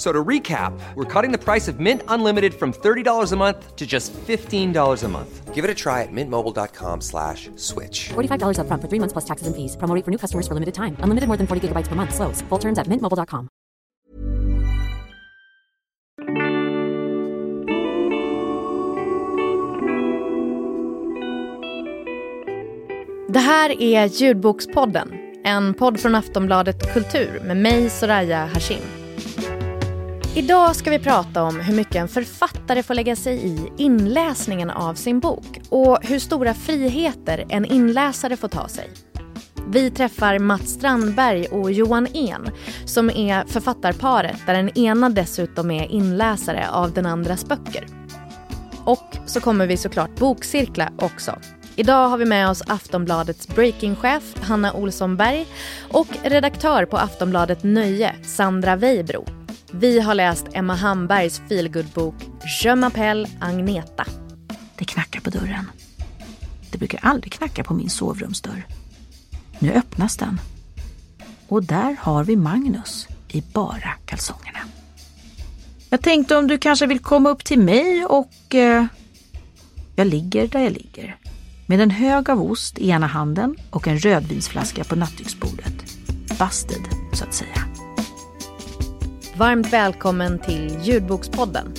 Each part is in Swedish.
F- So to recap, we're cutting the price of Mint Unlimited from $30 a month to just $15 a month. Give it a try at mintmobile.com slash switch. $45 upfront for three months plus taxes and fees. Promo rate for new customers for limited time. Unlimited more than 40 gigabytes per month. Slows. Full terms at mintmobile.com. Det här är Ljudbokspodden, en podd från Aftonbladet Kultur med mig Soraya Hashim. Idag ska vi prata om hur mycket en författare får lägga sig i inläsningen av sin bok och hur stora friheter en inläsare får ta sig. Vi träffar Mats Strandberg och Johan En som är författarparet där den ena dessutom är inläsare av den andras böcker. Och så kommer vi såklart bokcirkla också. Idag har vi med oss Aftonbladets breakingchef Hanna Olsson Berg och redaktör på Aftonbladet Nöje, Sandra Weibro. Vi har läst Emma Hambergs feelgood-bok Je m'appelle Agneta. Det knackar på dörren. Det brukar aldrig knacka på min sovrumsdörr. Nu öppnas den. Och där har vi Magnus i bara kalsongerna. Jag tänkte om du kanske vill komma upp till mig och... Eh, jag ligger där jag ligger. Med en hög av ost i ena handen och en rödvinsflaska på nattduksbordet. Busted, så att säga. Varmt välkommen till Ljudbokspodden.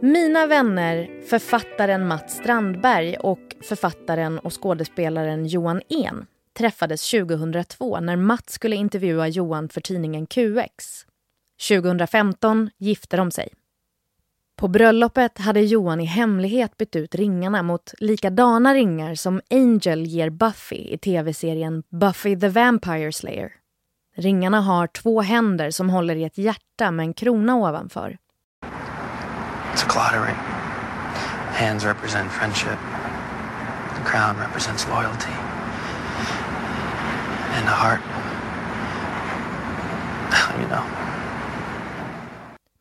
Mina vänner, författaren Mats Strandberg och författaren och skådespelaren Johan En träffades 2002 när Mats skulle intervjua Johan för tidningen QX. 2015 gifte de sig. På bröllopet hade Johan i hemlighet bytt ut ringarna mot likadana ringar som Angel ger Buffy i tv-serien Buffy the Vampire Slayer. Ringarna har två händer som håller i ett hjärta med en krona ovanför. It's a clotter ring. Hands represent friendship. The crown represents loyalty. And the heart. You know.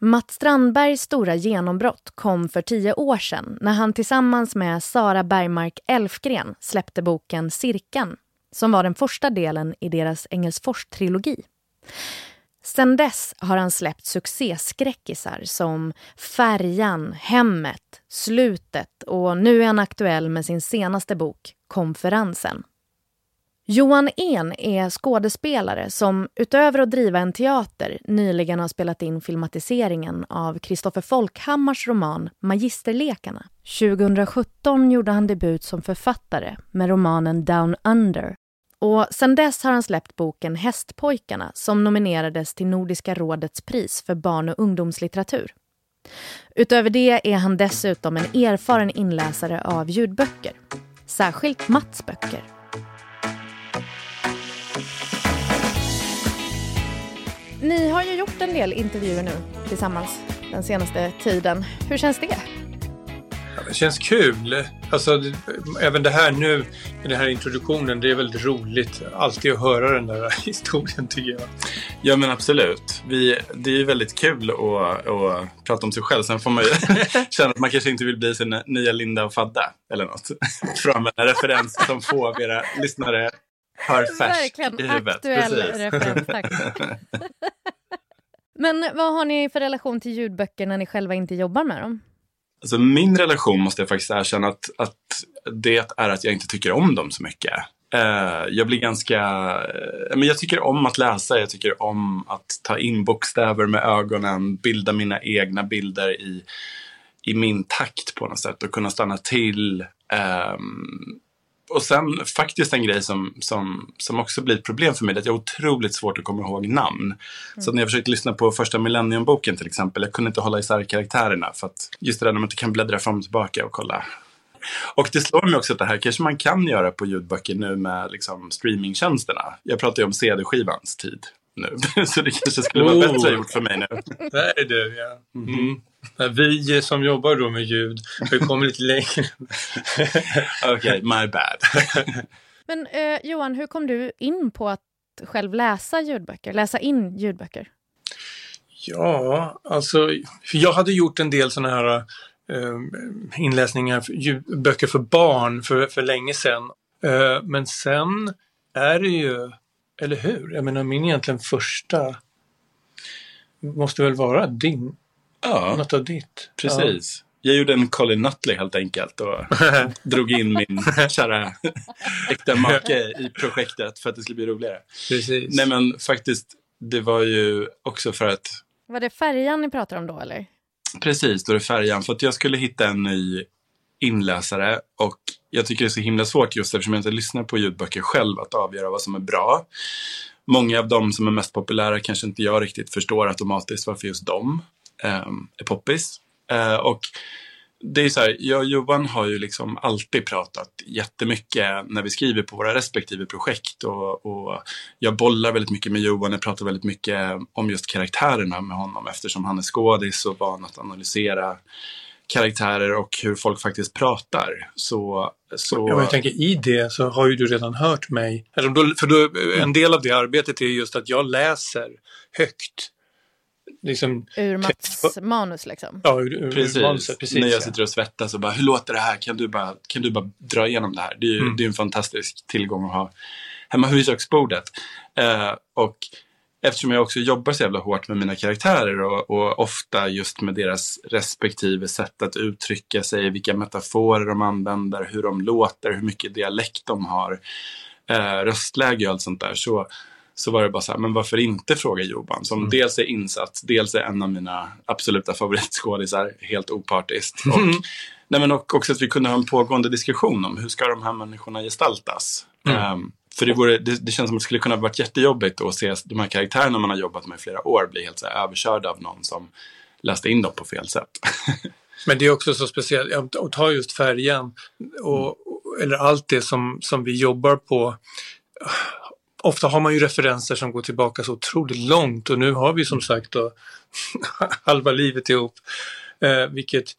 Mats Strandbergs stora genombrott kom för tio år sedan när han tillsammans med Sara Bergmark Elfgren släppte boken Cirkeln som var den första delen i deras Engelsfors-trilogi. Sen dess har han släppt succéskräckisar som Färjan, Hemmet, Slutet och nu är han aktuell med sin senaste bok Konferensen. Johan En är skådespelare som utöver att driva en teater nyligen har spelat in filmatiseringen av Kristoffer Folkhammars roman Magisterlekarna. 2017 gjorde han debut som författare med romanen Down Under och sen dess har han släppt boken Hästpojkarna som nominerades till Nordiska rådets pris för barn och ungdomslitteratur. Utöver det är han dessutom en erfaren inläsare av ljudböcker. Särskilt Mats böcker. Ni har ju gjort en del intervjuer nu tillsammans den senaste tiden. Hur känns det? Det känns kul. Alltså, även det här nu, den här introduktionen, det är väldigt roligt. Alltid att höra den där historien tycker jag. Ja men absolut. Vi, det är ju väldigt kul att, att prata om sig själv. Sen får man ju känna att man kanske inte vill bli sin nya Linda och Fadda eller något. För att använda en referens som få av era lyssnare har färskt i Verkligen huvudet. aktuell Precis. referens, tack. Men vad har ni för relation till ljudböcker när ni själva inte jobbar med dem? Alltså min relation måste jag faktiskt erkänna att, att det är att jag inte tycker om dem så mycket. Eh, jag blir ganska, eh, men jag tycker om att läsa, jag tycker om att ta in bokstäver med ögonen, bilda mina egna bilder i, i min takt på något sätt och kunna stanna till. Um, och sen faktiskt en grej som, som, som också blir ett problem för mig, är att jag har otroligt svårt att komma ihåg namn. Så när jag försökte lyssna på första Millennium-boken till exempel, jag kunde inte hålla isär karaktärerna för att just det där när man inte kan bläddra fram och tillbaka och kolla. Och det slår mig också att det här kanske man kan göra på ljudböcker nu med liksom streamingtjänsterna. Jag pratar ju om CD-skivans tid. Nu. Så det kanske skulle vara Oh. bättre gjort för mig nu. Där är det, ja. Mm. Ja, Vi som jobbar då med ljud har ju kommit lite längre. Okej, my bad. Men eh, Johan, hur kom du in på att själv läsa ljudböcker? Läsa in ljudböcker? Ja, alltså, jag hade gjort en del sådana här eh, inläsningar, för, ljud- böcker för barn för, för länge sedan. Eh, men sen är det ju, eller hur? Jag menar min egentligen första måste väl vara din, Ja, något av ditt. precis. Jag gjorde en Colin Nutley helt enkelt och drog in min kära äkta make i projektet för att det skulle bli roligare. Ja, precis. Nej men faktiskt, det var ju också för att Var det färjan ni pratar om då eller? Precis, då är det färjan. För att jag skulle hitta en ny inläsare och jag tycker det är så himla svårt just eftersom jag inte lyssnar på ljudböcker själv att avgöra vad som är bra. Många av dem som är mest populära kanske inte jag riktigt förstår automatiskt varför just de eh, är poppis. Eh, och det är så här, jag och Johan har ju liksom alltid pratat jättemycket när vi skriver på våra respektive projekt och, och jag bollar väldigt mycket med Johan, jag pratar väldigt mycket om just karaktärerna med honom eftersom han är skådis och van att analysera karaktärer och hur folk faktiskt pratar. Så, så Ja, jag tänker i det så har ju du redan hört mig. För då, en del av det arbetet är just att jag läser högt. Liksom, Ur Mats manus liksom? ja, ur, ur Precis. manuset, precis När jag ja. sitter och svettas och bara, hur låter det här? Kan du bara, kan du bara dra igenom det här? Det är ju Mm. det är en fantastisk tillgång att ha hemma vid köksbordet. Eh, och eftersom jag också jobbar så jävla hårt med mina karaktärer och, och ofta just med deras respektive sätt att uttrycka sig, vilka metaforer de använder, hur de låter, hur mycket dialekt de har, eh, röstläge och allt sånt där. Så, så var det bara så här, men varför inte fråga Johan som dels är insatt, dels är en av mina absoluta favoritskådisar, helt opartiskt. Och, nej, men och också att vi kunde ha en pågående diskussion om hur ska de här människorna gestaltas. Ehm, för det, vore, det, det känns som att det skulle kunna varit jättejobbigt att se de här karaktärerna man har jobbat med i flera år bli helt så här, överkörda av någon som läste in dem på fel sätt. Men det är också så speciellt, och ta just färjan och, eller allt det som, som vi jobbar på. Ofta har man ju referenser som går tillbaka så otroligt långt och nu har vi som sagt då halva livet ihop. Eh, vilket,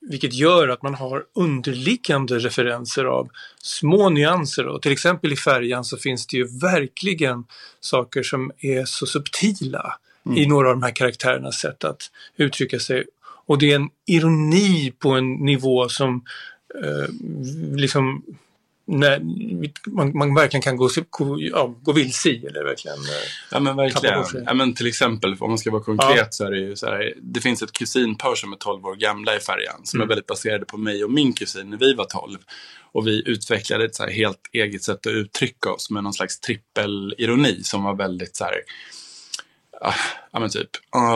vilket gör att man har underliggande referenser av små nyanser. Och till exempel i färjan så finns det ju verkligen saker som är så subtila i några av de här karaktärernas sätt att uttrycka sig. Och det är en ironi på en nivå som eh, liksom när man, man verkligen kan gå, ja, gå vilse i. Eller verkligen, eh, Ja men verkligen. Ja, men till exempel, om man ska vara konkret så är det ju så här. Det finns ett kusinpar som är 12 år gamla i färjan. Som är väldigt baserade på mig och min kusin när vi var 12. Och vi utvecklade ett så helt eget sätt att uttrycka oss med någon slags trippelironi som var väldigt så här. Ah, Ja men typ,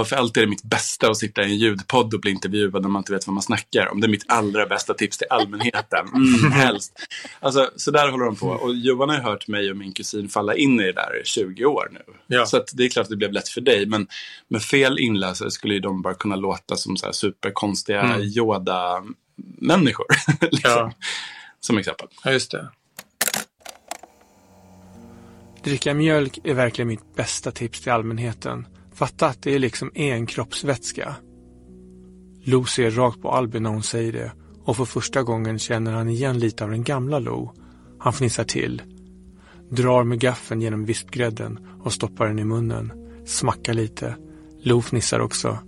för alltid är det mitt bästa att sitta i en ljudpodd och bli intervjuad när man inte vet vad man snackar om. Det är mitt allra bästa tips till allmänheten. Mm, helst. Alltså, så där håller de på. Och Johan har ju hört mig och min kusin falla in i det där i 20 år nu. Ja. Så det är klart att det blev lätt för dig. Men med fel inläsare skulle ju de bara kunna låta som så här superkonstiga Mm. Yoda-människor. liksom. ja, Som exempel. ja, just det. Dricka mjölk är verkligen mitt bästa tips till allmänheten. Fatta att det är liksom en kroppsvätska. Lo ser rakt på Albin när hon säger det och för första gången känner han igen lite av den gamla Lo. Han fnissar till. Drar med gaffeln genom vispgrädden och stoppar den i munnen. Smackar lite. Lo fnissar också.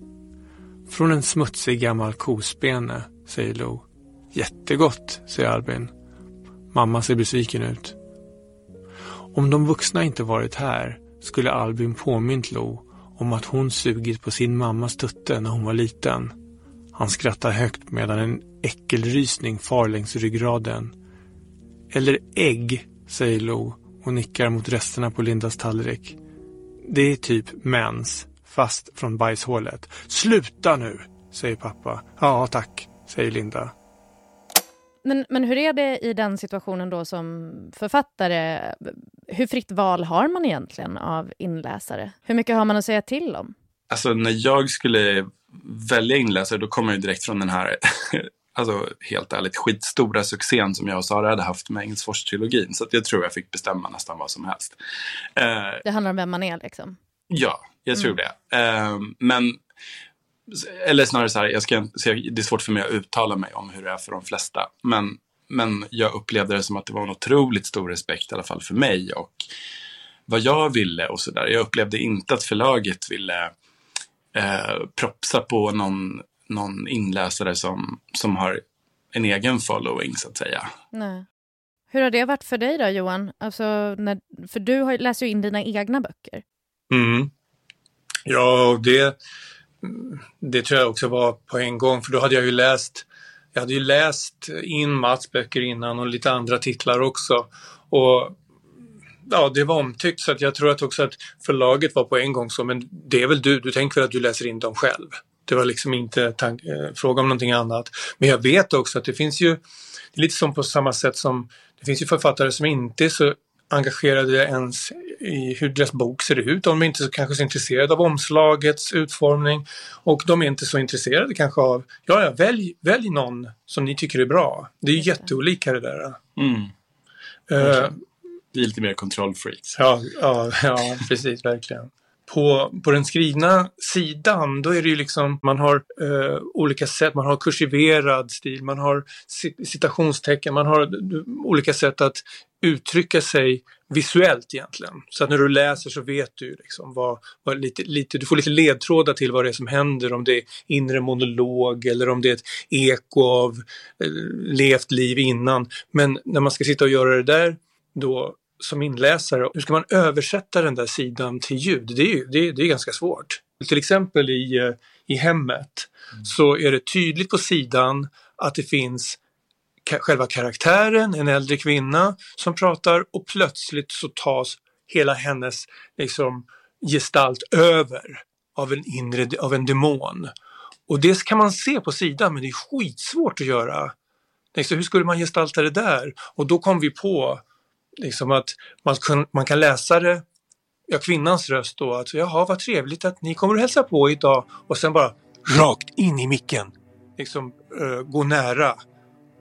Från en smutsig gammal kospene, säger Lo. Jättegott, säger Albin. Mamma ser besviken ut. Om de vuxna inte varit här skulle Albin påmint Lo om att hon sugit på sin mammas tutte när hon var liten. Han skrattar högt medan en äckelrysning far längs ryggraden. Eller ägg, säger Lo och nickar mot resterna på Lindas tallrik. Det är typ mens, fast från bajshålet. Sluta nu, säger pappa. Ja, tack, säger Linda. Men, men hur är det i den situationen då som författare? Hur fritt val har man egentligen av inläsare? Hur mycket har man att säga till om? Alltså när jag skulle välja inläsare då kom jag direkt från den här, alltså helt ärligt, skitstora succén som jag och Sara hade haft med Engelsfors-trilogin. Så jag tror jag fick bestämma nästan vad som helst. Eh, Det handlar om vem man är liksom. Ja, jag tror det. Eh, men, eller snarare så här, jag ska, det är svårt för mig att uttala mig om hur det är för de flesta. Men, men jag upplevde det som att det var en otroligt stor respekt i alla fall för mig och vad jag ville och sådär. Jag upplevde inte att förlaget ville eh, propsa på någon, någon inläsare som, som har en egen following så att säga. Nej. Hur har det varit för dig då Johan? Alltså, när, för du har, läser ju in dina egna böcker. Mm. Ja, det, det tror jag också var på en gång för då hade jag ju läst jag hade ju läst in Mats böcker innan och lite andra titlar också. Och ja, det var omtyckt så att jag tror att också att förlaget var på en gång så, men det är väl du, du tänker väl att du läser in dem själv. Det var liksom inte tank, eh, fråga om någonting annat. Men jag vet också att det finns ju, det är lite som på samma sätt som det finns ju författare som inte är så engagerade ens i hur deras bok ser ut. De är inte så, kanske så intresserade av omslagets utformning och de är inte så intresserade kanske av, ja, ja välj, välj någon som ni tycker är bra. Det är jätteolika det där. Mm. Uh, vi är lite mer kontrollfreaks. Ja, ja, ja precis, verkligen. På, på den skrivna sidan, då är det ju liksom, man har eh, olika sätt, man har kursiverad stil, man har citationstecken, man har olika sätt att uttrycka sig visuellt egentligen. Så att när du läser så vet du liksom vad, vad lite, lite, du får lite ledtrådar till vad det är som händer, om det är inre monolog eller om det är ett eko av eh, levt liv innan. Men när man ska sitta och göra det där, då som inläsare, hur ska man översätta den där sidan till ljud? Det är, det är, det är ganska svårt. Till exempel i, eh, i hemmet mm. så är det tydligt på sidan att det finns själva karaktären, en äldre kvinna som pratar och plötsligt så tas hela hennes liksom, gestalt över av en inre, av en demon. Och det kan man se på sidan men det är skitsvårt att göra. Så hur skulle man gestalta det där? Och då kom vi på liksom att man kan, man kan läsa det, ja kvinnans röst då, att jaha vad trevligt att ni kommer att hälsa på idag och sen bara rakt in i micken. Liksom uh, gå nära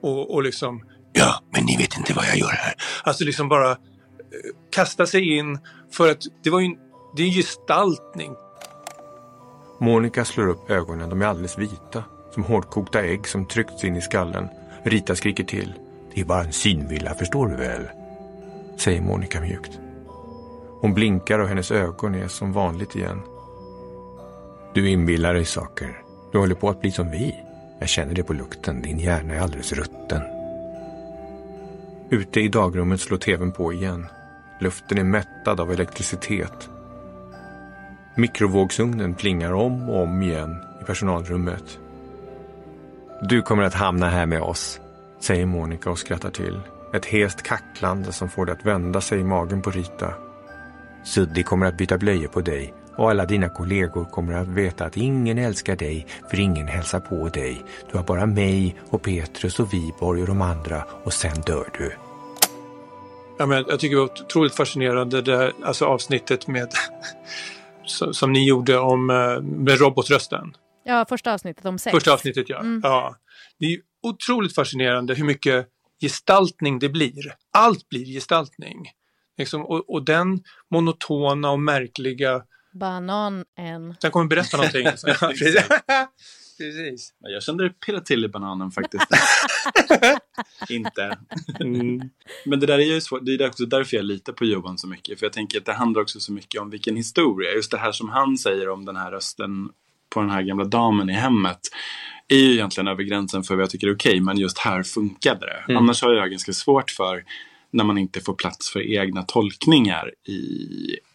och, och liksom ja men ni vet inte vad jag gör här. Alltså liksom bara uh, kasta sig in för att det var ju det är gestaltning. Monica slår upp ögonen, de är alldeles vita. Som hårdkokta ägg som tryckts in i skallen. Rita skriker till. Det är bara en synvilla, förstår du väl? Säger Monica mjukt. Hon blinkar och hennes ögon är som vanligt igen. Du inbillar dig saker. Du håller på att bli som vi. Jag känner det på lukten. Din hjärna är alldeles rutten. Ute i dagrummet slår tvn på igen. Luften är mättad av elektricitet. Mikrovågsugnen plingar om och om igen i personalrummet. Du kommer att hamna här med oss, säger Monica och skrattar till. Ett hest kacklande som får det att vända sig i magen på Rita. Suddi kommer att byta blöjor på dig och alla dina kollegor kommer att veta att ingen älskar dig för ingen hälsar på dig. Du har bara mig och Petrus och Viborg och de andra och sen dör du. Ja, men jag tycker det var otroligt fascinerande det här, alltså avsnittet med som ni gjorde om eh, med robotrösten. Ja, första avsnittet om sex. Första avsnittet ja. Mm. ja. Det är otroligt fascinerande hur mycket gestaltning det blir. Allt blir gestaltning. Liksom, och, och, den monotona och märkliga... Bananen. Sen kommer berätta någonting. Precis. Jag kände det pirra till i bananen faktiskt. Inte. Mm. Men det där är ju svårt. Det är också därför jag litar på Johan så mycket. För jag tänker att det handlar också så mycket om vilken historia. Just det här som han säger om den här rösten på den här gamla damen i hemmet är ju egentligen över gränsen för vad jag tycker är okej, okay, men just här funkade det. Mm. Annars har jag ganska svårt för när man inte får plats för egna tolkningar i,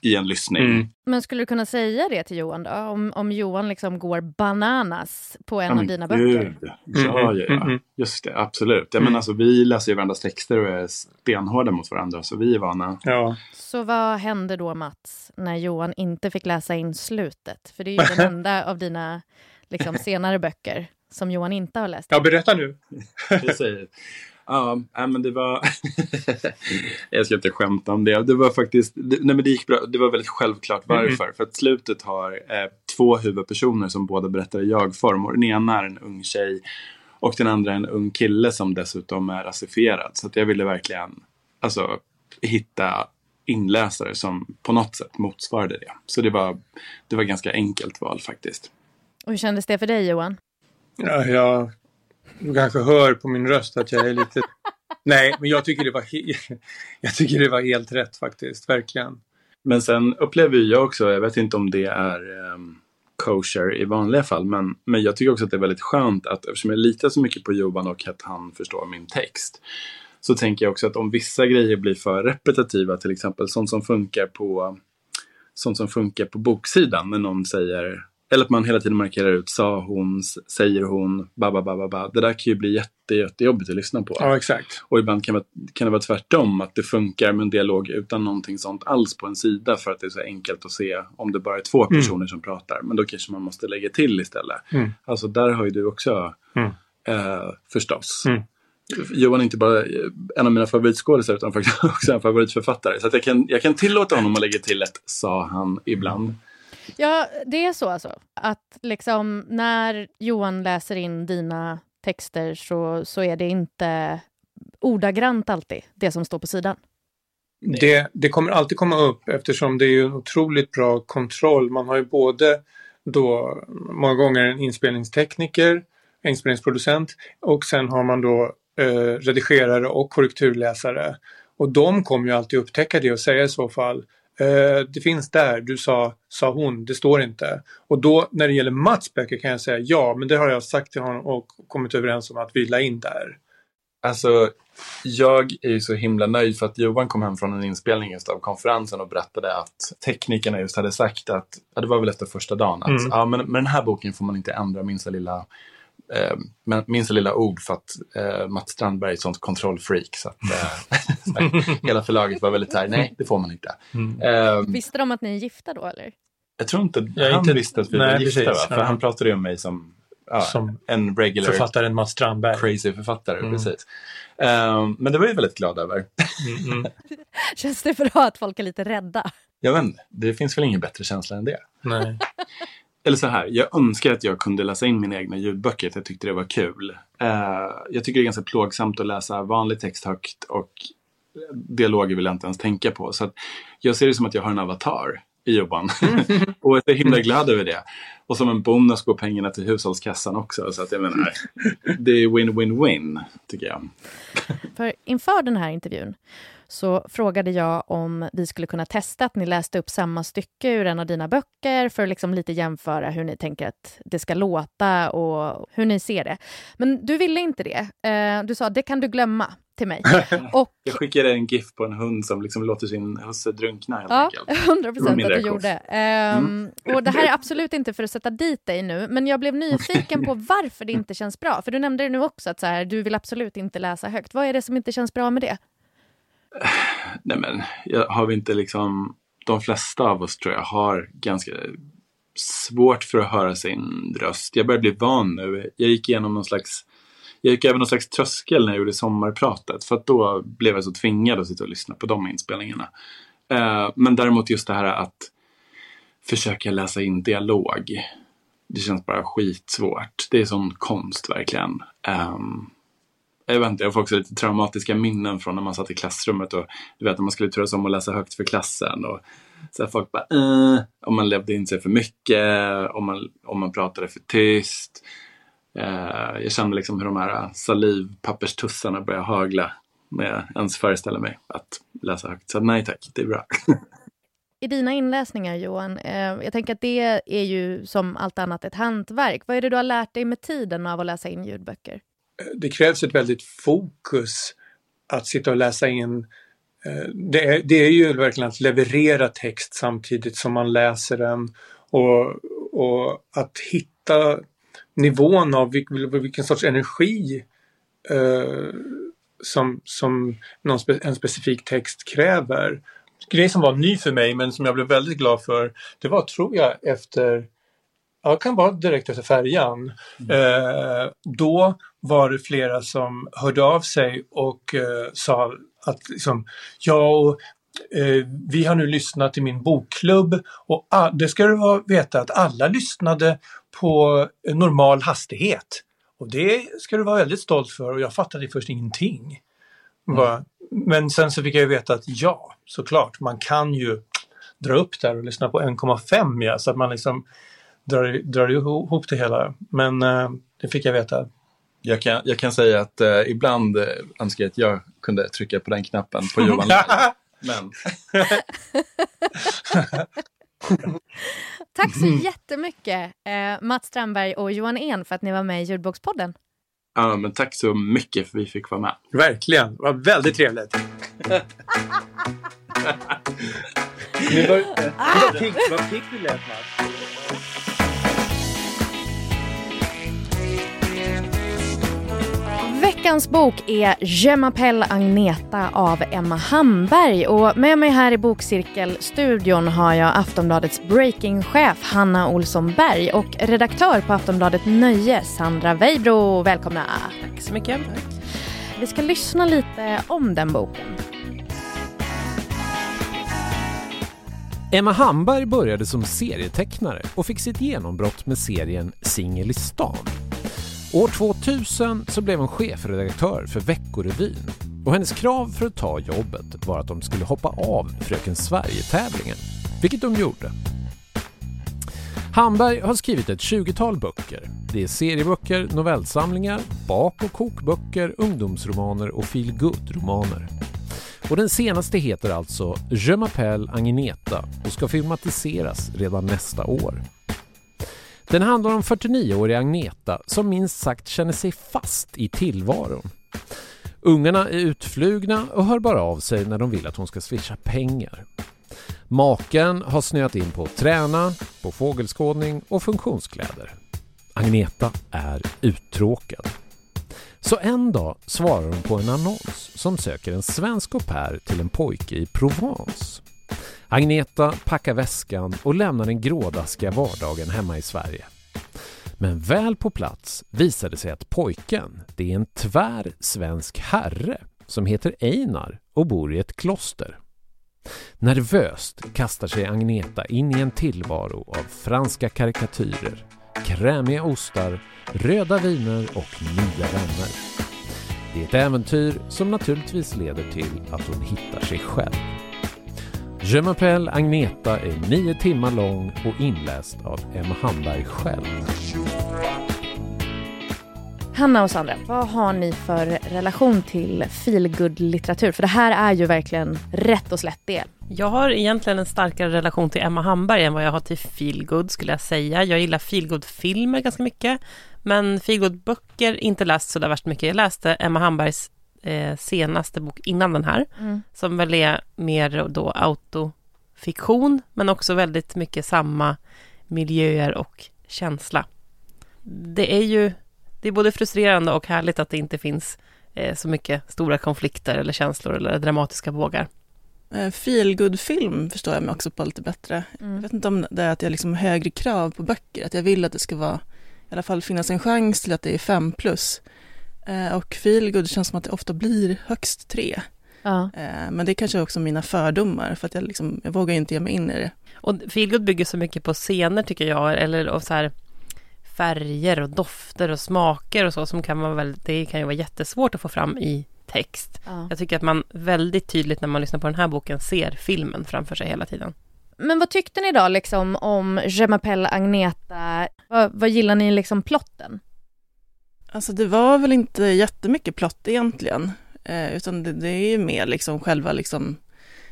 i en lyssning. Mm. Men skulle du kunna säga det till Johan då? Om, om Johan liksom går bananas på en ja, av dina böcker? Ja, ja, ja. Mm, mm. Just det, absolut. Ja, men mm. alltså, vi läser ju varandras texter och är stenhårda mot varandra, så vi är vana. Ja. Så vad hände då, Mats, när Johan inte fick läsa in slutet? För det är ju den enda av dina liksom, senare böcker som Johan inte har läst. Ja, berätta nu. Precis. Ja, men det var... jag ska inte skämta om det. Det var faktiskt... nej, men det gick bra. Det var väldigt självklart mm. varför. Mm. För att slutet har eh, två huvudpersoner som båda berättar i jag-form. Och den ena är en ung tjej och den andra är en ung kille som dessutom är rasifierad. Så att jag ville verkligen alltså, hitta inläsare som på något sätt motsvarade det. Så det var, det var ganska enkelt val faktiskt. Och hur kändes det för dig Johan? Ja, jag, du kanske hör på min röst att jag är lite... Nej, men jag tycker, det var he... jag tycker det var helt rätt faktiskt, verkligen. Men sen upplever jag också, jag vet inte om det är um, kosher i vanliga fall, men, men jag tycker också att det är väldigt skönt att eftersom jag litar så mycket på Johan och att han förstår min text, så tänker jag också att om vissa grejer blir för repetitiva, till exempel sånt som funkar på sånt som funkar på boksidan när någon säger eller att man hela tiden markerar ut sa hon, säger hon, ba, ba, ba, ba, ba. Det där kan ju bli jätte, jättejobbigt att lyssna på. Ja, exakt. Och ibland kan, kan det vara tvärtom, att det funkar med en dialog utan någonting sånt alls på en sida för att det är så enkelt att se om det bara är två personer mm. som pratar. Men då kanske man måste lägga till istället. Mm. Alltså där har ju du också mm. eh, förstås. Mm. Johan är inte bara en av mina favoritskådisar utan faktiskt också en favoritförfattare. Så att jag, kan, jag kan tillåta honom att lägga till ett sa han ibland. Ja, det är så alltså. Att liksom när Johan läser in dina texter så, så är det inte ordagrant alltid det som står på sidan. Det, det kommer alltid komma upp eftersom det är en otroligt bra kontroll. Man har ju både då många gånger en inspelningstekniker, inspelningsproducent och sen har man då eh, redigerare och korrekturläsare. Och de kommer ju alltid upptäcka det och säga i så fall Eh, det finns där, du sa, sa hon, det står inte. Och då när det gäller Mats böcker kan jag säga ja, men det har jag sagt till honom och kommit överens om att vi la in där. Alltså, jag är ju så himla nöjd för att Johan kom hem från en inspelning just av konferensen och berättade att teknikerna just hade sagt att, ja, det var väl efter första dagen, att mm. ja, men med den här boken får man inte ändra minsta lilla eh, minsta lilla ord för att eh, Mats Strandberg är ett sånt kontrollfreak. Så att, eh, hela förlaget var väldigt här, nej det får man inte. Mm. Eh, visste de att ni är gifta då eller? Jag tror inte jag han inte, visste att vi nej, var gifta. Precis, va? För han pratade ju om mig som, ja, som en regular författaren Mats Strandberg. Crazy författare, mm. precis. Um, men det var jag väldigt glad över. Mm, mm. Känns det bra att folk är lite rädda? Jag vet inte, det finns väl ingen bättre känsla än det. Nej eller så här, jag önskar att jag kunde läsa in mina egna ljudböcker, att jag tyckte det var kul. Uh, jag tycker det är ganska plågsamt att läsa vanlig text högt och dialoger vill jag inte ens tänka på. Så jag ser det som att jag har en avatar i Johan. och jag är himla glad över det. Och som en bonus går pengarna till hushållskassan också. Så att jag menar, det är win-win-win, tycker jag. För inför den här intervjun så frågade jag om vi skulle kunna testa att ni läste upp samma stycke ur en av dina böcker för att liksom lite jämföra hur ni tänker att det ska låta och hur ni ser det. Men du ville inte det. Eh, du sa det kan du glömma till mig. Och, jag skickade en GIF på en hund som liksom låter sin husse drunkna helt ja, enkelt. 100 procent att du gjorde. Um, mm. Och det här är absolut inte för att sätta dit dig nu, men jag blev nyfiken på varför det inte känns bra. För du nämnde det nu också, att så här, du vill absolut inte läsa högt. Vad är det som inte känns bra med det? Nej men, har vi inte liksom... De flesta av oss tror jag har ganska svårt för att höra sin röst. Jag börjar bli van nu. Jag gick igenom någon slags jag gick över någon slags tröskel när jag gjorde sommarpratet. För att då blev jag så tvingad att sitta och lyssna på de inspelningarna. Eh, men däremot just det här att försöka läsa in dialog. Det känns bara skitsvårt. Det är sån konst verkligen. Um, jag vet inte, jag får också lite traumatiska minnen från när man satt i klassrummet och du vet när man skulle turas om att läsa högt för klassen. Och så folk bara eh, om man levde in sig för mycket, om man, om man pratade för tyst. Eh, jag kände liksom hur de här salivpapperstussarna började hagla när jag ens föreställer mig att läsa högt. Så nej tack, det är bra. I dina inläsningar Johan, eh, jag tänker att det är ju som allt annat ett hantverk. Vad är det du har lärt dig med tiden av att läsa in ljudböcker? Det krävs ett väldigt fokus att sitta och läsa in. Eh, det är, det är ju verkligen att leverera text samtidigt som man läser den och, och att hitta nivån av vilken, sorts energi eh, som, som någon spe, en specifik text kräver. Grej som var ny för mig men som jag blev väldigt glad för det var, tror jag, efter Ja, det kan vara direkt efter färjan. Mm. Eh, då var det flera som hörde av sig och eh, sa att liksom, ja, och, eh, vi har nu lyssnat i min bokklubb och ah, det ska du veta att alla lyssnade på normal hastighet. Och det ska du vara väldigt stolt för och jag fattade först ingenting. Var, men sen så fick jag ju veta att ja, såklart, man kan ju dra upp där och lyssna på 1,5 ja, så att man liksom drar, drar ihop det hela. Men eh, det fick jag veta. Jag kan, jag kan säga att eh, ibland eh, önskar jag att jag kunde trycka på den knappen på Johan Live. Men Tack så jättemycket eh, Mats Strandberg och Johan En för att ni var med i Ljudbokspodden. Ja, men tack så mycket för att vi fick vara med. Verkligen, det var väldigt trevligt. Var, pigg vad pigg du lät Mats. Veckans bok är Je m'appelle Agneta av Emma Hamberg och med mig här i Bokcirkelstudion har jag Aftonbladets breakingchef Hanna Olsson Berg och redaktör på Aftonbladet Nöje Sandra Weibro. Välkomna! Tack så mycket. Vi ska lyssna lite om den boken. Emma Hamberg började som serietecknare och fick sitt genombrott med serien Singel i stan. År 2000 så blev hon chefredaktör för Veckorevyn och hennes krav för att ta jobbet var att de skulle hoppa av Fröken Sverige-tävlingen, vilket de gjorde. Hamberg har skrivit ett 20-tal böcker. Det är serieböcker, novellsamlingar, bak och kokböcker, ungdomsromaner och feelgood-romaner. Och den senaste heter alltså Je m'appelle Agneta och ska filmatiseras redan nästa år. Den handlar om 49-åriga Agneta som minst sagt känner sig fast i tillvaron. Ungarna är utflugna och hör bara av sig när de vill att hon ska swisha pengar. Maken har snöat in på att träna, på fågelskådning och funktionskläder. Agneta är uttråkad. Så en dag svarar hon på en annons som söker en svensk au pair till en pojke i Provence. Agneta packar väskan och lämnar den grådaskiga vardagen hemma i Sverige. Men väl på plats visar det sig att pojken, det är en tvär svensk herre som heter Einar och bor i ett kloster. Nervöst kastar sig Agneta in i en tillvaro av franska karikatyrer, krämiga ostar, röda viner och nya vänner. Det är ett äventyr som naturligtvis leder till att hon hittar sig själv. Je m'appelle Agneta är nio timmar lång och inläst av Emma Hamberg själv. Hanna och Sandra, vad har ni för relation till feelgood-litteratur? För det här är ju verkligen rätt och slätt det. Jag har egentligen en starkare relation till Emma Hamberg än vad jag har till feelgood skulle jag säga. Jag gillar feelgood-filmer ganska mycket, men feelgood-böcker inte läst så där värst mycket. Jag läste Emma Hambergs eh, senaste bok innan den här, mm. som väl är mer då autofiktion, men också väldigt mycket samma miljöer och känsla. Det är ju, det är både frustrerande och härligt att det inte finns eh, så mycket stora konflikter eller känslor eller dramatiska vågar. Eh, Feelgood-film förstår jag mig också på lite bättre. Mm. Jag vet inte om det är att jag liksom har högre krav på böcker, att jag vill att det ska vara, i alla fall finnas en chans till att det är fem plus. Eh, och feelgood känns som att det ofta blir högst tre. Ja. Eh, men det är kanske också mina fördomar, för att jag, liksom, jag vågar inte ge mig in i det. Och feelgood bygger så mycket på scener tycker jag, eller och så här färger och dofter och smaker och så som kan vara väldigt, det kan ju vara jättesvårt att få fram i text. Ja. Jag tycker att man väldigt tydligt när man lyssnar på den här boken ser filmen framför sig hela tiden. Men vad tyckte ni då liksom om Je m'appelle Agneta? Vad, vad gillar ni liksom plotten? Alltså det var väl inte jättemycket plott egentligen, eh, utan det, det, är ju mer liksom själva liksom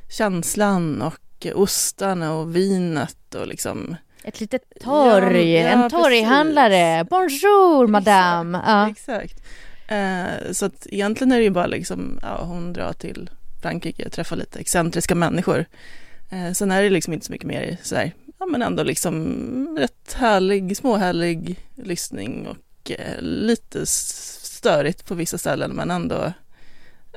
känslan och ostarna och vinet och liksom ett litet torg, ja, ja, en torghandlare. Bonjour madame! Exakt. Ja. exakt. Eh, så att egentligen är det ju bara liksom, ja, hon drar till Frankrike och träffar lite excentriska människor. Eh, sen är det liksom inte så mycket mer sådär, ja men ändå liksom rätt härlig, småhärlig lyssning och Eh, lite störigt på vissa ställen men ändå,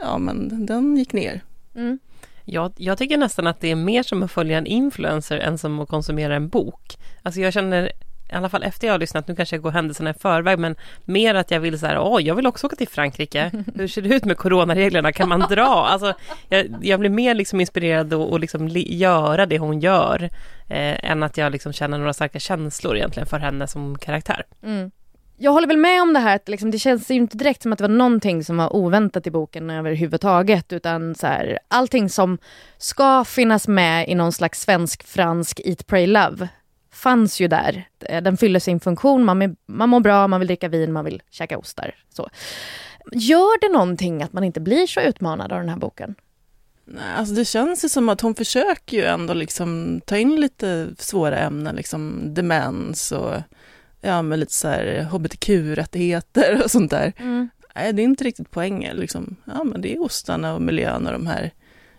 ja men den gick ner. Mm. Jag, jag tycker nästan att det är mer som att följa en influencer än som att konsumera en bok. Alltså jag känner, i alla fall efter jag har lyssnat, nu kanske jag går händelserna i förväg, men mer att jag vill så här, åh, jag vill också åka till Frankrike. Hur ser det ut med coronareglerna? Kan man dra? Alltså, jag, jag blir mer liksom inspirerad och liksom göra det hon gör, eh, än att jag liksom känner några starka känslor egentligen för henne som karaktär. Mm jag håller väl med om det här att liksom, det känns ju inte direkt som att det var någonting som var oväntat i boken överhuvudtaget utan så här, allting som ska finnas med i någon slags svensk-fransk Eat, Pray, Love fanns ju där. Eh, den fyller sin funktion, man, man mår bra, man vill dricka vin, man vill käka ostar. Så. Gör det någonting att man inte blir så utmanad av den här boken? Nej, alltså det känns ju som att hon försöker ju ändå liksom ta in lite svåra ämnen, liksom demens och ja, med lite så här hbtq-rättigheter och sånt där. Mm. Nej, det är inte riktigt poängen. Liksom. Ja, men det är ostarna och miljön och de här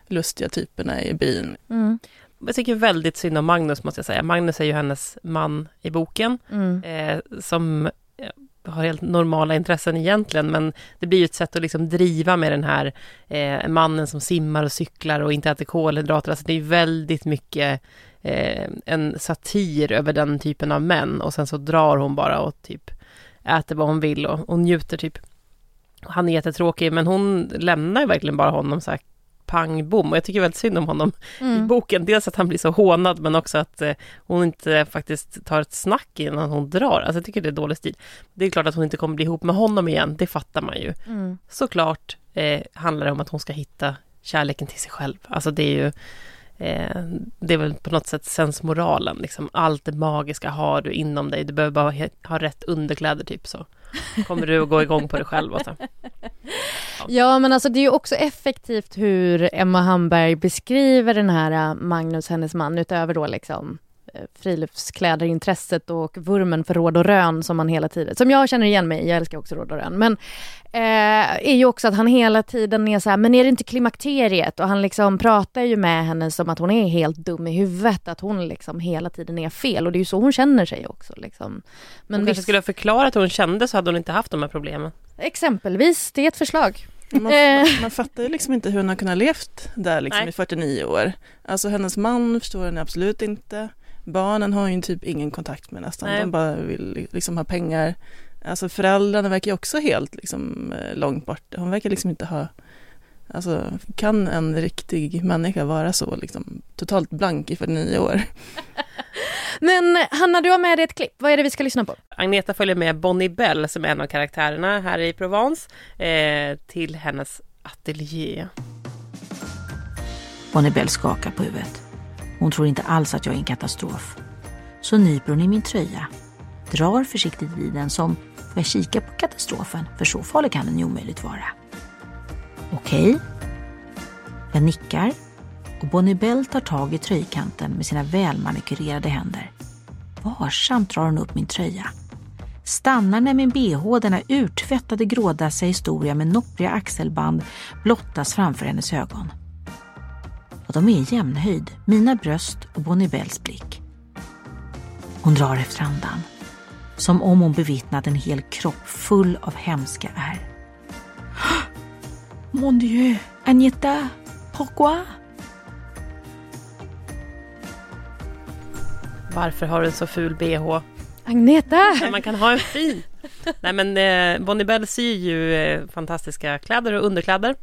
lustiga typerna i byn. Mm. Jag tycker väldigt synd om Magnus, måste jag säga. Magnus är ju hennes man i boken, mm. eh, som har helt normala intressen egentligen, men det blir ju ett sätt att liksom driva med den här eh, mannen som simmar och cyklar och inte äter kolhydrater. Alltså det är väldigt mycket eh, en satir över den typen av män och sen så drar hon bara och typ äter vad hon vill och, och njuter typ. Han är jättetråkig, men hon lämnar ju verkligen bara honom så här pang bom. Och jag tycker väldigt synd om honom mm. i boken. Dels att han blir så hånad, men också att eh, hon inte faktiskt tar ett snack innan hon drar. Alltså jag tycker det är dålig stil. Det är klart att hon inte kommer bli ihop med honom igen, det fattar man ju. Mm. Såklart eh, handlar det om att hon ska hitta kärleken till sig själv. Alltså det är ju eh, det är väl på något sätt sensmoralen, liksom. Allt det magiska har du inom dig. Du behöver bara ha rätt underkläder, typ så kommer du att gå igång på det själv. Också. Ja. ja, men alltså det är ju också effektivt hur Emma Hamberg beskriver den här äh, Magnus, hennes man, utöver då liksom friluftskläderintresset och vurmen för råd och rön som man hela tiden, som jag känner igen mig jag älskar också råd och rön, men eh, är ju också att han hela tiden är så här, men är det inte klimakteriet? Och han liksom pratar ju med henne som att hon är helt dum i huvudet, att hon liksom hela tiden är fel och det är ju så hon känner sig också. Liksom. Men hon kanske skulle ha förklarat hur hon kände så hade hon inte haft de här problemen. Exempelvis, det är ett förslag. Man, man, man, fattar ju liksom inte hur hon har kunnat levt där liksom i 49 år. Alltså hennes man förstår henne absolut inte. Barnen har ju typ ingen kontakt med nästan, Nej. de bara vill liksom ha pengar. Alltså föräldrarna verkar ju också helt liksom eh, långt bort. Hon verkar liksom inte ha Alltså, kan en riktig människa vara så liksom, totalt blank i 49 år? Men Hanna, du har med dig ett klipp. Vad är det vi ska lyssna på? Agneta följer med Bonnie Bell, som är en av karaktärerna här i Provence, eh, till hennes ateljé. Bonnie Bell skakar på huvudet. Hon tror inte alls att jag är en katastrof. Så nyper hon i min tröja, drar försiktigt i den som får jag kika på katastrofen, för så farlig kan den ju omöjligt vara. Okej. Jag nickar och Bonnie Bell tar tag i tröjkanten med sina välmanikurerade händer. Varsamt drar hon upp min tröja. Stannar när min bh, denna urtvättade grådassiga historia med noppriga axelband, blottas framför hennes ögon och de är i jämnhöjd, mina bröst och Bonnie Bells blick. Hon drar efter andan, som om hon bevittnat en hel kropp full av hemska ärr. Mon Dieu, Agneta, pourquoi? Varför har du en så ful bh? Agneta! Man kan ha en fin. Nej men eh, Bonnie Bell syr ju eh, fantastiska kläder och underkläder.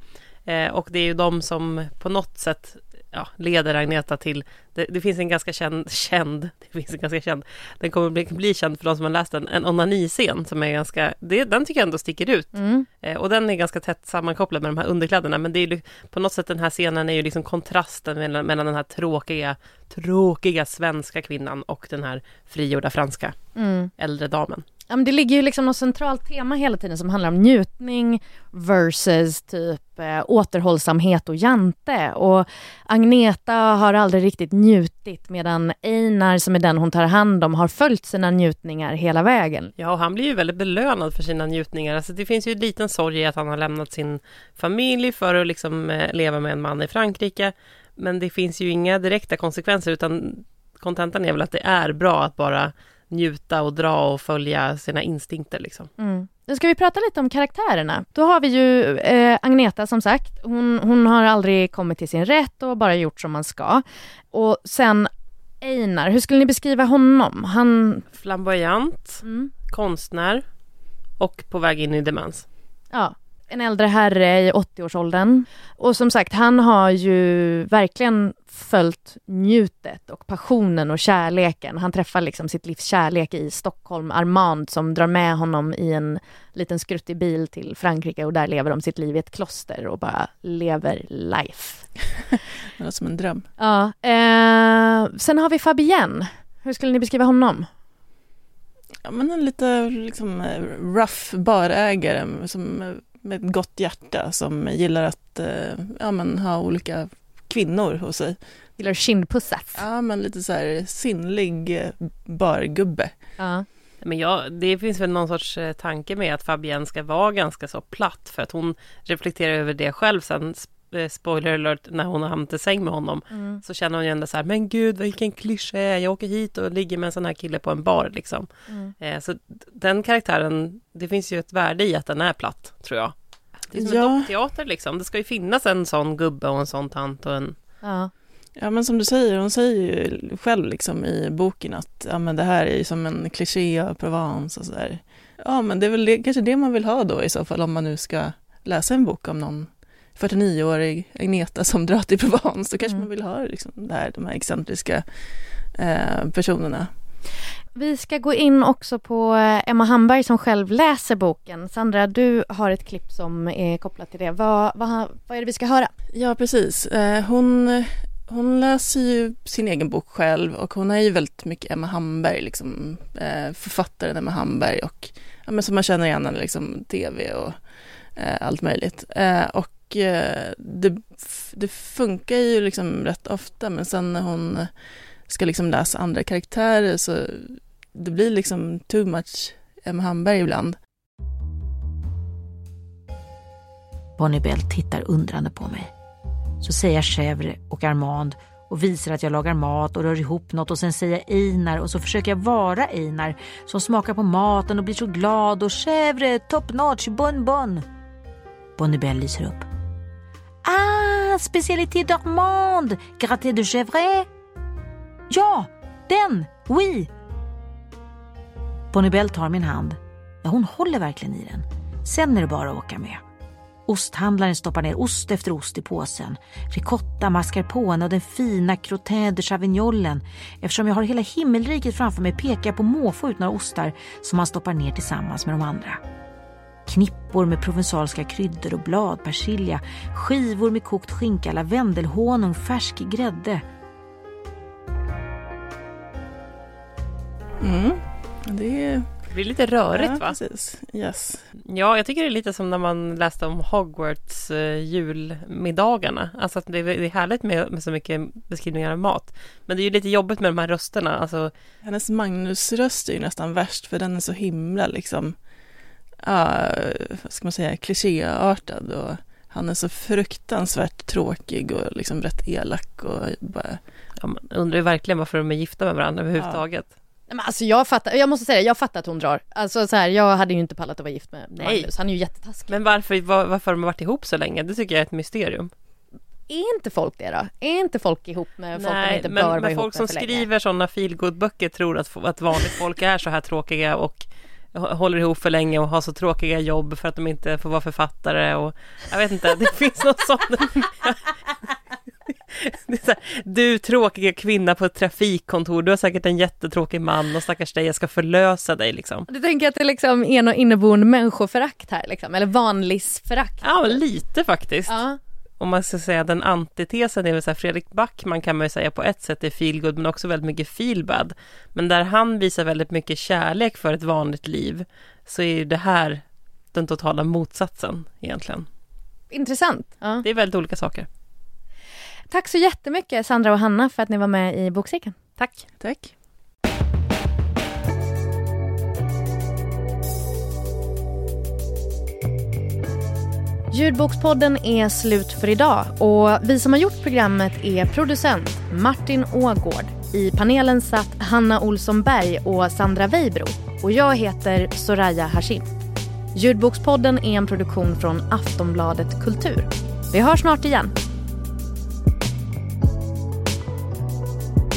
Eh, och det är ju de som på något sätt ja, leder Agneta till, det, det, finns en ganska känd, känd, det finns en ganska känd, den kommer bli, bli känd för de som har läst den, en onaniscen som är ganska, det, den tycker jag ändå sticker ut. Mm. Eh, och den är ganska tätt sammankopplad med de här underkläderna, men det är på något sätt den här scenen är ju liksom kontrasten mellan, mellan den här tråkiga, tråkiga svenska kvinnan och den här frigjorda franska mm. äldre damen. Ja, men det ligger ju liksom något centralt tema hela tiden som handlar om njutning versus typ eh, återhållsamhet och jante. Och Agneta har aldrig riktigt njutit medan Einar som är den hon tar hand om har följt sina njutningar hela vägen. Ja, och han blir ju väldigt belönad för sina njutningar. Alltså, det finns ju en liten sorg i att han har lämnat sin familj för att liksom, eh, leva med en man i Frankrike. Men det finns ju inga direkta konsekvenser utan kontentan är väl att det är bra att bara njuta och dra och följa sina instinkter. Liksom. Mm. Nu ska vi prata lite om karaktärerna. Då har vi ju eh, Agneta som sagt. Hon, hon har aldrig kommit till sin rätt och bara gjort som man ska. Och sen Einar, hur skulle ni beskriva honom? Han... Flamboyant, mm. konstnär och på väg in i demens. Ja, en äldre herre i 80-årsåldern. Och som sagt, han har ju verkligen följt njutet och passionen och kärleken. Han träffar liksom sitt livs kärlek i Stockholm, Armand som drar med honom i en liten skruttig bil till Frankrike och där lever de sitt liv i ett kloster och bara lever life. det var som en dröm. Ja. Eh, sen har vi Fabienne. Hur skulle ni beskriva honom? Ja, men en lite liksom rough barägare som med ett gott hjärta som gillar att eh, ja, men, ha olika kvinnor hos sig. Gillar kindpussas? Ja, men lite så här sinnlig eh, bargubbe. Ja. Men ja, det finns väl någon sorts eh, tanke med att Fabienne ska vara ganska så platt för att hon reflekterar över det själv sen spoiler alert, när hon har hamnat i säng med honom mm. så känner hon ju ändå så här, men gud vilken klyscha jag åker hit och ligger med en sån här kille på en bar liksom. Mm. Eh, så den karaktären, det finns ju ett värde i att den är platt, tror jag. Det är som ja. en dockteater liksom, det ska ju finnas en sån gubbe och en sån tant och en... Ja. Ja men som du säger, hon säger ju själv liksom i boken att ja, men det här är ju som en kliché av Provence och sådär. Ja men det är väl det, kanske det man vill ha då i så fall om man nu ska läsa en bok om någon 49-årig Agneta som drar till Provence, då kanske mm. man vill ha liksom, det här, de här excentriska eh, personerna. Vi ska gå in också på eh, Emma Hamberg som själv läser boken. Sandra, du har ett klipp som är kopplat till det. Vad, vad, vad är det vi ska höra? Ja, precis. Eh, hon, hon läser ju sin egen bok själv och hon är ju väldigt mycket Emma Hamberg, liksom, eh, författaren Emma Hamberg och ja, men som man känner igen henne, liksom, tv och allt möjligt. och det, det funkar ju liksom rätt ofta men sen när hon ska liksom läsa andra karaktärer så det blir liksom too much Emma Hamberg ibland. Bonnie Bell tittar undrande på mig. Så säger jag Chèvre och Armand och visar att jag lagar mat och rör ihop något och sen säger jag Einar och så försöker jag vara Einar som smakar på maten och blir så glad och Chèvre, top notch, bon bon. Bonnie Bell lyser upp. Ah, spécialité d'Armand, Graté de chèvre? Ja, den! Oui! Bonnibel tar min hand. Ja, hon håller verkligen i den. Sen är det bara att åka med. Osthandlaren stoppar ner ost efter ost i påsen. Ricotta, mascarpone och den fina crottin de chavignolen. Eftersom jag har hela himmelriket framför mig pekar jag på måfå ut några ostar som han stoppar ner tillsammans med de andra knippor med provensalska kryddor och bladpersilja, skivor med kokt skinka, lavendelhonung, färsk grädde. Mm, det är... Det blir lite rörigt ja, va? Precis. Yes. Ja, jag tycker det är lite som när man läste om Hogwarts uh, julmiddagarna. Alltså att det är, det är härligt med, med, så mycket beskrivningar av mat. Men det är ju lite jobbigt med de här rösterna. Alltså... Hennes Magnus-röst är ju nästan värst för den är så himla liksom uh, vad ska man säga, klichéartad och han är så fruktansvärt tråkig och liksom rätt elak och bara... Ja, man undrar ju verkligen varför de är gifta med varandra överhuvudtaget. Ja. Men alltså jag fattar, jag måste säga jag fattar att hon drar. Alltså så här, jag hade ju inte pallat att vara gift med Nej. Magnus, han är ju jättetaskig. Men varför, var, varför har de varit ihop så länge? Det tycker jag är ett mysterium. Är inte folk det då? Är inte folk ihop med folk Nej, de inte men, bör vara ihop folk som skriver sådana feelgood-böcker tror att, att vanligt folk är så här tråkiga och håller ihop för länge och har så tråkiga jobb för att de inte får vara författare och jag vet inte, det finns något sånt. Här, du tråkiga kvinna på ett trafikkontor, du har säkert en jättetråkig man och stackars dig, jag ska förlösa dig liksom. Du tänker att det liksom är något inneboende människoförakt här liksom, eller vanlisförakt? Ja, lite faktiskt. Ja om man ska säga den antitesen är väl så här, Fredrik Backman kan man ju säga på ett sätt är feelgood men också väldigt mycket feelbad. Men där han visar väldigt mycket kärlek för ett vanligt liv så är ju det här den totala motsatsen egentligen. Intressant. Ja. Det är väldigt olika saker. Tack så jättemycket Sandra och Hanna för att ni var med i Bokcirkeln. Tack. Tack. Ljudbokspodden är slut för idag och vi som har gjort programmet är producent Martin Ågård. I panelen satt Hanna Olsson Berg och Sandra Weibro och jag heter Soraya Hashim. Ljudbokspodden är en produktion från Aftonbladet Kultur. Vi hörs snart igen.